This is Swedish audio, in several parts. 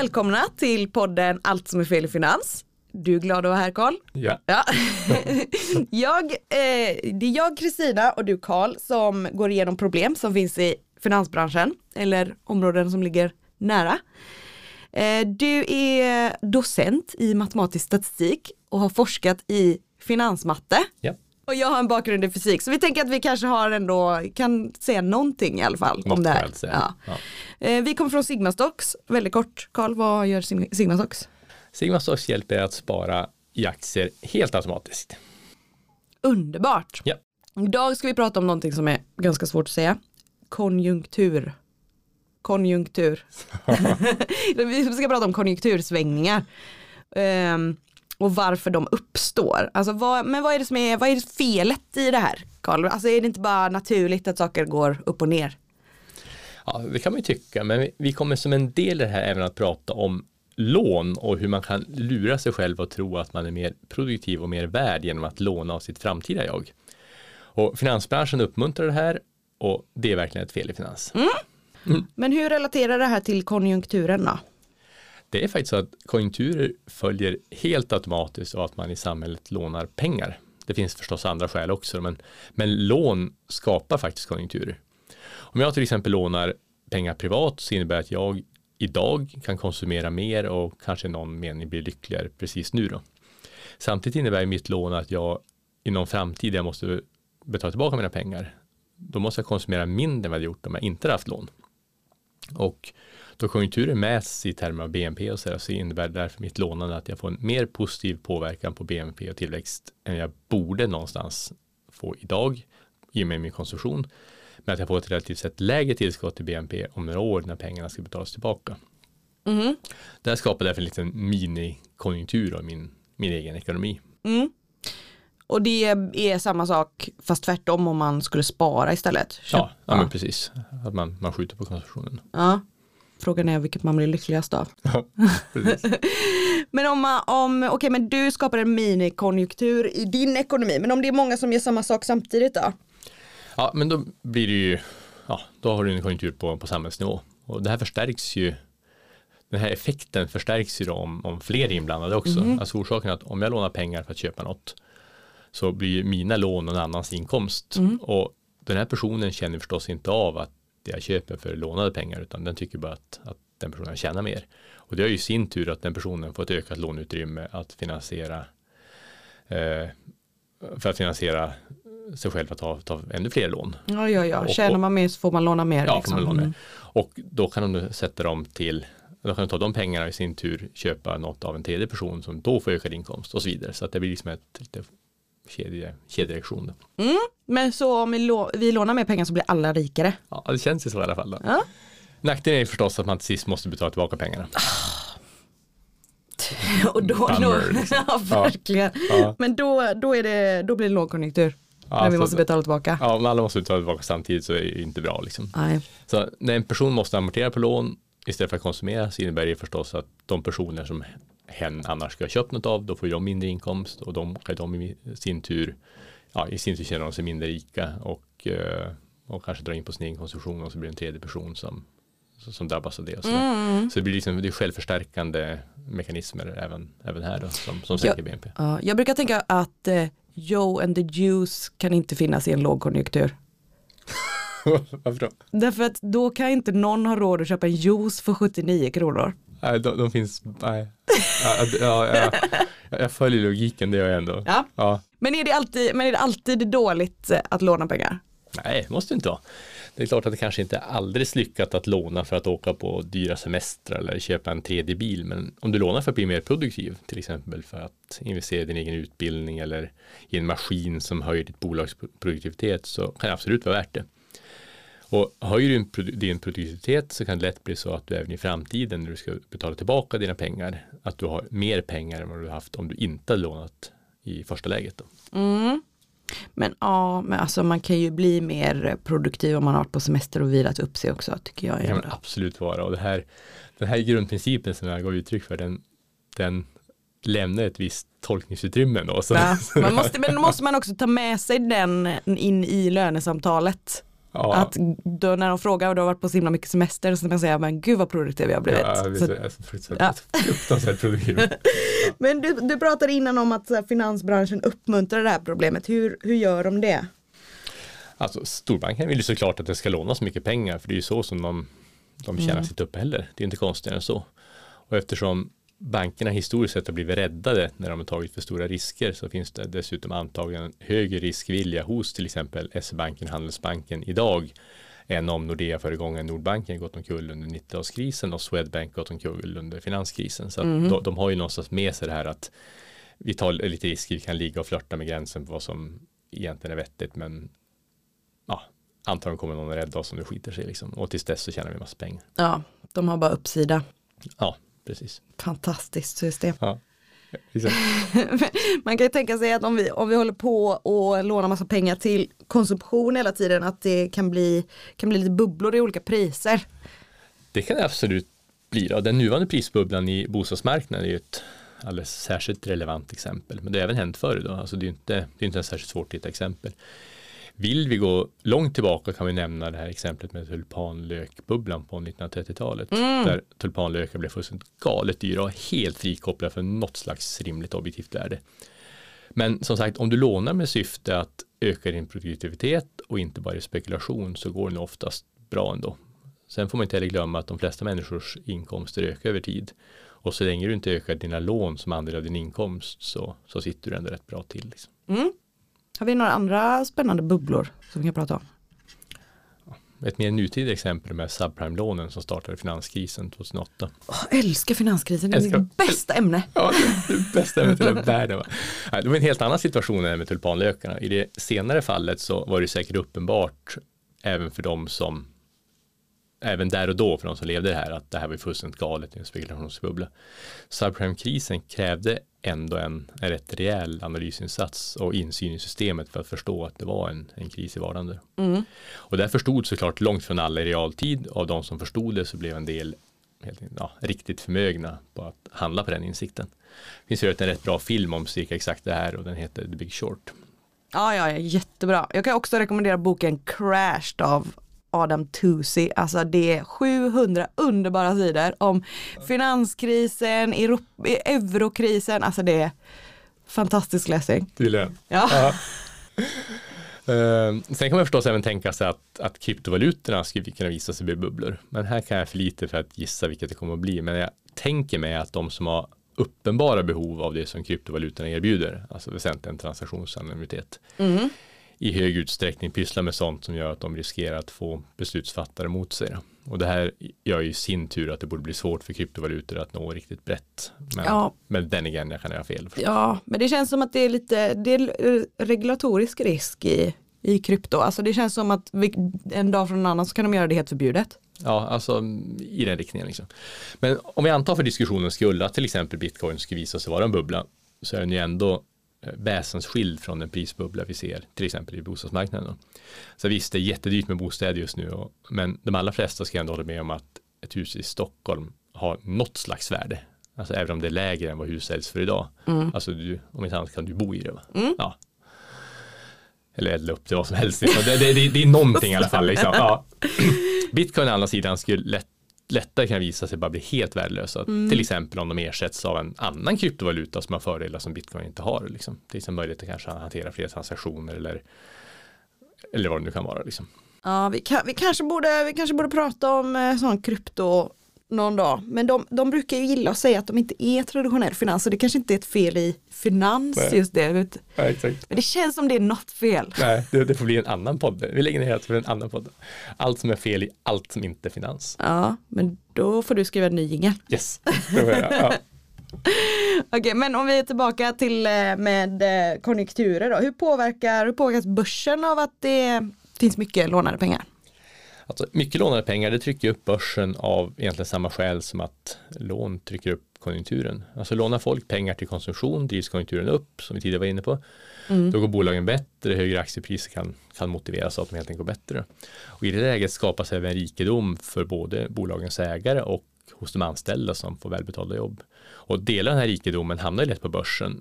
Välkomna till podden Allt som är fel i finans. Du är glad att vara här Karl? Ja. Ja. jag, eh, det är jag Kristina och du Karl som går igenom problem som finns i finansbranschen eller områden som ligger nära. Eh, du är docent i matematisk statistik och har forskat i finansmatte. Ja. Och jag har en bakgrund i fysik så vi tänker att vi kanske har ändå, kan säga någonting i alla fall Något om det här. Ja. Ja. Eh, vi kommer från Sigmastocks, väldigt kort. Karl, vad gör Sig- Sigmastocks? Sigma Stocks hjälper er att spara i aktier helt automatiskt. Underbart! Ja. Idag ska vi prata om någonting som är ganska svårt att säga. Konjunktur. Konjunktur. vi ska prata om konjunktursvängningar. Ehm, och varför de uppstår. Alltså vad, men vad är det som är, vad är felet i det här? Karl? Alltså är det inte bara naturligt att saker går upp och ner? Ja, det kan man ju tycka, men vi- kommer som en del i det här även att prata om lån och hur man kan lura sig själv och tro att man är mer produktiv och mer värd genom att låna av sitt framtida jag. Och finansbranschen uppmuntrar det här och det är verkligen ett fel i finans. Men hur relaterar det här till konjunkturen då? Det är faktiskt så att konjunkturer följer helt automatiskt av att man i samhället lånar pengar. Det finns förstås andra skäl också, men, men lån skapar faktiskt konjunkturer. Om jag till exempel lånar pengar privat så innebär det att jag idag kan konsumera mer och kanske i någon mening blir lyckligare precis nu då. Samtidigt innebär mitt lån att jag i någon framtid jag måste betala tillbaka mina pengar. Då måste jag konsumera mindre än vad jag gjort om jag inte hade haft lån. Och då konjunkturen mäts i termer av BNP och så, där, så innebär det därför mitt lånande att jag får en mer positiv påverkan på BNP och tillväxt än jag borde någonstans få idag i och med min konsumtion. Men att jag får ett relativt sett lägre tillskott till BNP om några år när pengarna ska betalas tillbaka. Mhm. Det här skapar därför en liten minikonjunktur av min, min egen ekonomi. Mm. Och det är samma sak fast tvärtom om man skulle spara istället. Ja, ja, men precis. Att man, man skjuter på konsumtionen. ja. Frågan är vilket man blir lyckligast av. Ja. Men om, om okej men du skapar en minikonjunktur i din ekonomi. Men om det är många som gör samma sak samtidigt då? Ja, men då blir det ju, ja, då har du en konjunktur på, på samhällsnivå. Och det här förstärks ju, den här effekten förstärks ju då om, om fler är inblandade också. Alltså orsaken är att om jag lånar pengar för att köpa något så blir mina lån någon annans inkomst. Och den här personen känner förstås inte av att det jag köper för lånade pengar utan den tycker bara att, att den personen tjänar mer. Och det gör ju i sin tur att den personen får ett ökat låneutrymme att finansiera eh, för att finansiera sig själv att ta, ta ännu fler lån. Ja, ja, ja. Och- Tjänar man mer så får man låna mer. Ja, liksom. man låna. Mm. Och då kan de sätta dem till, då kan de ta de pengarna i sin tur köpa något av en tredje person som då får ökad inkomst och så vidare. Så att det blir liksom ett lite kedje, kedjereaktion. då. Men så om vi, lå- vi lånar mer pengar så blir alla rikare. Ja, det känns ju så i alla fall. Ja. Nackdelen är förstås att man till sist måste betala tillbaka pengarna. Och då, Bummer, liksom. ja, verkligen. Ja. Men då, då, är det, då blir det lågkonjunktur. Ja, när vi måste betala tillbaka. Ja, om alla måste betala tillbaka samtidigt så är det inte bra. Liksom. Nej. Så när en person måste amortera på lån istället för att konsumera så innebär det förstås att de personer som hen annars ska ha köpt något av, då får de mindre inkomst och de de i sin tur, ja, i sin tur känner de sig mindre rika och, eh, och kanske drar in på sin egen konsumtion och så blir det en tredje person som, som drabbas av det. Och så, Mm. så det blir liksom det är självförstärkande mekanismer även, även här då, som, som sänker BNP. Ja, jag brukar tänka att eh, Joe and the Juice kan inte finnas i en lågkonjunktur. Varför då? Därför att då kan inte någon ha råd att köpa en juice för 79 kronor. Nej, de, de finns, nej. Ja, ja, ja, jag, följer logiken, det gör jag ändå. Ja. Ja. Men är det alltid, men är det alltid dåligt eh, att låna pengar? Nej, det måste inte vara. Det är klart att det kanske inte är alldeles lyckat att låna för att åka på dyra semestrar eller köpa en tredje bil. Men om du lånar för att bli mer produktiv, till exempel för att investera i din egen utbildning eller i en maskin som höjer ditt bolags produktivitet så kan det absolut vara värt det. Och höjer du din, din produktivitet så kan det lätt bli så att du även i framtiden när du ska betala tillbaka dina pengar, att du har mer pengar än vad du haft om du inte hade lånat i första läget. Då. Mm. Men ja, men alltså man kan ju bli mer produktiv om man har varit på semester och vilat upp sig också tycker jag. Det kan man absolut vara och det här, den här grundprincipen som jag gav uttryck för den, den lämnar ett visst tolkningsutrymme då. Så. Ja, man måste, men då måste man också ta med sig den in i lönesamtalet. Ja. Att då när de frågar och du har varit på så himla mycket semester så kan man säga men gud vad produktiv jag har blivit. Ja, så, så, ja. fruktansvärt produktiv. men du, du pratade innan om att här, finansbranschen uppmuntrar det här problemet. Hur, hur gör de det? Alltså storbanken vill ju såklart att det ska lånas mycket pengar för det är ju så som de, de tjänar mm. sitt uppehälle. Det är inte konstigare än så. Och eftersom bankerna historiskt sett har blivit räddade när de har tagit för stora risker så finns det dessutom antagligen högre riskvilja hos till exempel SE-banken, Handelsbanken idag än om Nordea föregångaren Nordbanken gått omkull under 90-talskrisen och Swedbank gått omkull under finanskrisen. Så mm. de, de, har ju någonstans med sig det här att vi tar lite risker, vi kan ligga och flörta med gränsen på vad som egentligen är vettigt men ja, antagligen kommer någon att rädda oss om det skiter sig liksom. och tills dess så tjänar vi massa pengar. Ja, de har bara uppsida. Ja, precis. Fantastiskt system. Ja. Man kan ju tänka sig att om vi, om vi håller på och lånar massa pengar till konsumtion hela tiden att det kan bli, kan bli lite bubblor i olika priser. Det kan det absolut bli. Då. Den nuvarande prisbubblan i bostadsmarknaden är ju ett alldeles särskilt relevant exempel. Men det har även hänt förr. Då. Alltså det är inte, det är inte särskilt svårt att hitta exempel. Vill vi gå långt tillbaka kan vi nämna det här exemplet med tulpanlökbubblan på 1930-talet. Mm. Där tulpanlökar blev fullständigt galet dyra och helt frikopplade från något slags rimligt objektivt värde. Men som sagt, om du lånar med syfte att öka din produktivitet och inte bara i spekulation så går det nog oftast bra ändå. Sen får man inte heller glömma att de flesta människors inkomster ökar över tid. Och så länge du inte ökar dina lån som andel av din inkomst så, så sitter du ändå rätt bra till. Liksom. Mm. Har vi några andra spännande bubblor som vi kan prata om? Ett mer nutida exempel med subprime-lånen som startade finanskrisen 2008. Oh, älskar finanskrisen, det är mitt bästa ämne. Ja, det bästa ämnet i hela världen. Det var en helt annan situation än med tulpanlökarna. I det senare fallet så var det säkert uppenbart även för de som även där och då för de som levde det här att det här var fullständigt galet, en spekulationsbubbla. Subprime-krisen krävde ändå en, en rätt rejäl analysinsats och insyn i systemet för att förstå att det var en, en kris i vardagen. Mm. Och det förstod såklart långt från alla i realtid. Av de som förstod det så blev en del helt, ja, riktigt förmögna på att handla på den insikten. Det finns ju en rätt bra film om cirka exakt det här och den heter The Big Short. Ja, ja, jättebra. Jag kan också rekommendera boken Crashed av Adam Tusi. Alltså det är 700 underbara sidor om finanskrisen, eurokrisen. Alltså det är fantastisk läsning. Tydligen. Ja. ja. Uh, sen kan man förstås även tänka sig att, att kryptovalutorna skulle kunna visa sig bli bubblor. Men här kan jag för lite för att gissa vilket det kommer att bli. Men jag tänker mig att de som har uppenbara behov av det som kryptovalutorna erbjuder, alltså väsentligen transaktionsanonymitet, mm i hög utsträckning pysslar med sånt som gör att de riskerar att få beslutsfattare mot sig. Och det här gör ju i sin tur att det borde bli svårt för kryptovalutor att nå riktigt brett. Men, ja. men den igen, jag kan ha fel. Ja, men det känns som att det är lite det är regulatorisk risk i, i krypto. Alltså det känns som att en dag från en annan så kan de göra det helt förbjudet. Ja, alltså i den riktningen. Liksom. Men om vi antar för diskussionens skull att till exempel bitcoin skulle visa sig vara en bubbla så är den ju ändå väsensskild från den prisbubbla vi ser till exempel i bostadsmarknaden. Så visst, det är jättedyrt med bostäder just nu, och, men de allra flesta ska ändå hålla med om att ett hus i Stockholm har något slags värde. Alltså även om det är lägre än vad hus säljs för idag. Mm. Alltså du, om inte annat kan du bo i det. Va? Mm. Ja. Eller elda upp det vad som helst. Det, det, det, det, är någonting i alla fall. Liksom. Ja. Bitcoin å andra sidan skulle lätt lättare kan visa sig bara bli helt värdelösa. Mm. Till exempel om de ersätts av en annan kryptovaluta som har fördelar som bitcoin inte har. Liksom. Till exempel möjlighet att kanske hantera fler transaktioner eller, eller vad det nu kan vara. Liksom. Ja, vi, kan, vi, kanske borde, vi kanske borde prata om eh, sån krypto någon dag. Men de, de brukar ju gilla att säga att de inte är traditionell finans och det kanske inte är ett fel i finans Nej. just det. Vet. Nej, exakt. Men det känns som det är något fel. Nej, det, det får bli en annan podd. Vi lägger ner det för en annan podd. Allt som är fel i allt som inte är finans. Ja, men då får du skriva en ny jingel. Yes, det får jag. Ja. Okej, men om vi är tillbaka till eh, med eh, konjunkturer då. Hur, påverkar, hur påverkas börsen av att det finns mycket lånade pengar? Alltså, mycket lånade pengar det trycker upp börsen av egentligen samma skäl som att lån trycker upp konjunkturen. Alltså lånar folk pengar till konsumtion drivs konjunkturen upp som vi tidigare var inne på. Mm. Då går bolagen bättre, högre aktiepriser kan, kan motiveras av att de helt enkelt går bättre. Och I det läget skapas även rikedom för både bolagens ägare och hos de anställda som får välbetalda jobb. Och delar den här rikedomen hamnar lätt på börsen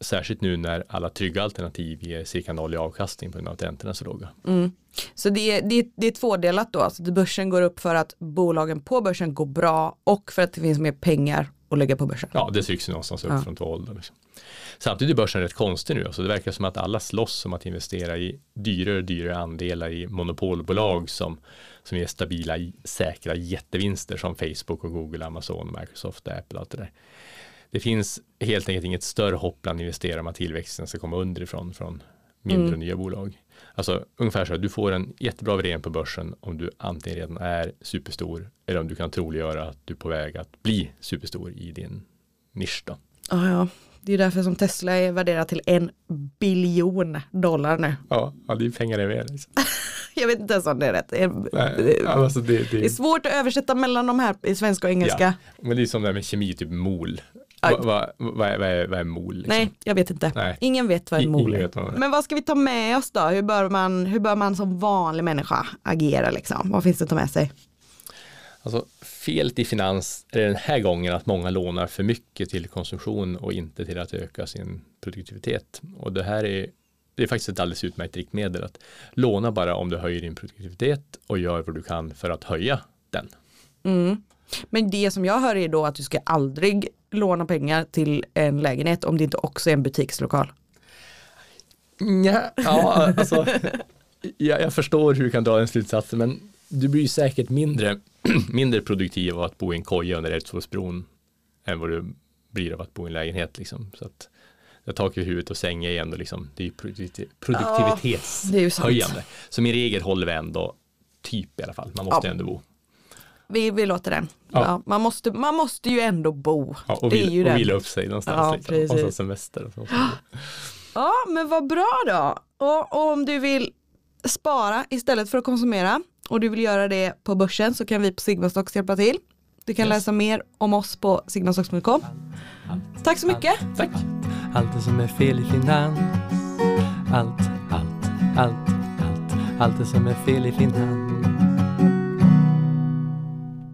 Särskilt nu när alla trygga alternativ ger cirka noll i avkastning på grund av att räntorna är så låga. Mm. Så det är, det, är, det är tvådelat då, alltså börsen går upp för att bolagen på börsen går bra och för att det finns mer pengar att lägga på börsen. Ja, det trycks någonstans upp ja. från två håll. Liksom. Samtidigt är börsen rätt konstig nu, alltså det verkar som att alla slåss om att investera i dyrare och dyrare andelar i monopolbolag som, som ger stabila, säkra jättevinster som Facebook och Google, Amazon, Microsoft, Apple och allt det där det finns helt enkelt inget större hopp bland investerare om att tillväxten ska komma underifrån från mindre mm. nya bolag. Alltså ungefär så att du får en jättebra värdering på börsen om du antingen redan är superstor eller om du kan troliggöra att du är på väg att bli superstor i din nisch. Då. Ah, ja, det är därför som Tesla är värderat till en biljon dollar nu. Ja, ja det är pengar det är liksom. Jag vet inte ens om det är rätt. Det är, Nej, alltså det, det, det, är svårt att översätta mellan de här i svenska och engelska. Ja, men det är som det här med kemi, typ mol. Vad va, va, va, är, vad är mol? Liksom? Nej, jag vet inte. Nej. Ingen vet vad en mol är. Men vad ska vi ta med oss då? Hur bör man, hur bör man som vanlig människa agera liksom? Vad finns det att ta med sig? Alltså, felet i finans är den här gången att många lånar för mycket till konsumtion och inte till att öka sin produktivitet. Och det här är, det är faktiskt ett alldeles utmärkt riktmedel att låna bara om du höjer din produktivitet och gör vad du kan för att höja den. Mm. Men det som jag hör är då att du ska aldrig låna pengar till en lägenhet om det inte också är en butikslokal. Ja, ja alltså, jag, jag förstår hur du kan dra den slutsatsen men du blir säkert mindre, mindre produktiv av att bo i en koja under Älvsborgsbron än vad du blir av att bo i en lägenhet. Liksom. Så att, jag tak i huvudet och säng är ändå liksom, det är produktivitetshöjande. Ja, så min regel håller vi ändå typ i alla fall, man måste ja. ändå bo vi, vi låter den. Ja. Ja, man, måste, man måste ju ändå bo. Ja, och, vil, ju och vila upp sig någonstans. Ja, liksom. precis. Och så semester. Och så. Ja, men vad bra då. Och, och, om du vill spara istället för att konsumera och du vill göra det på börsen så kan vi på Sigmastocks hjälpa till. Du kan yes. läsa mer om oss på sigmastocks.com. Tack så mycket. Tack. Allt det som är fel i finans. Allt, allt, allt, allt. Allt det som är fel i finans.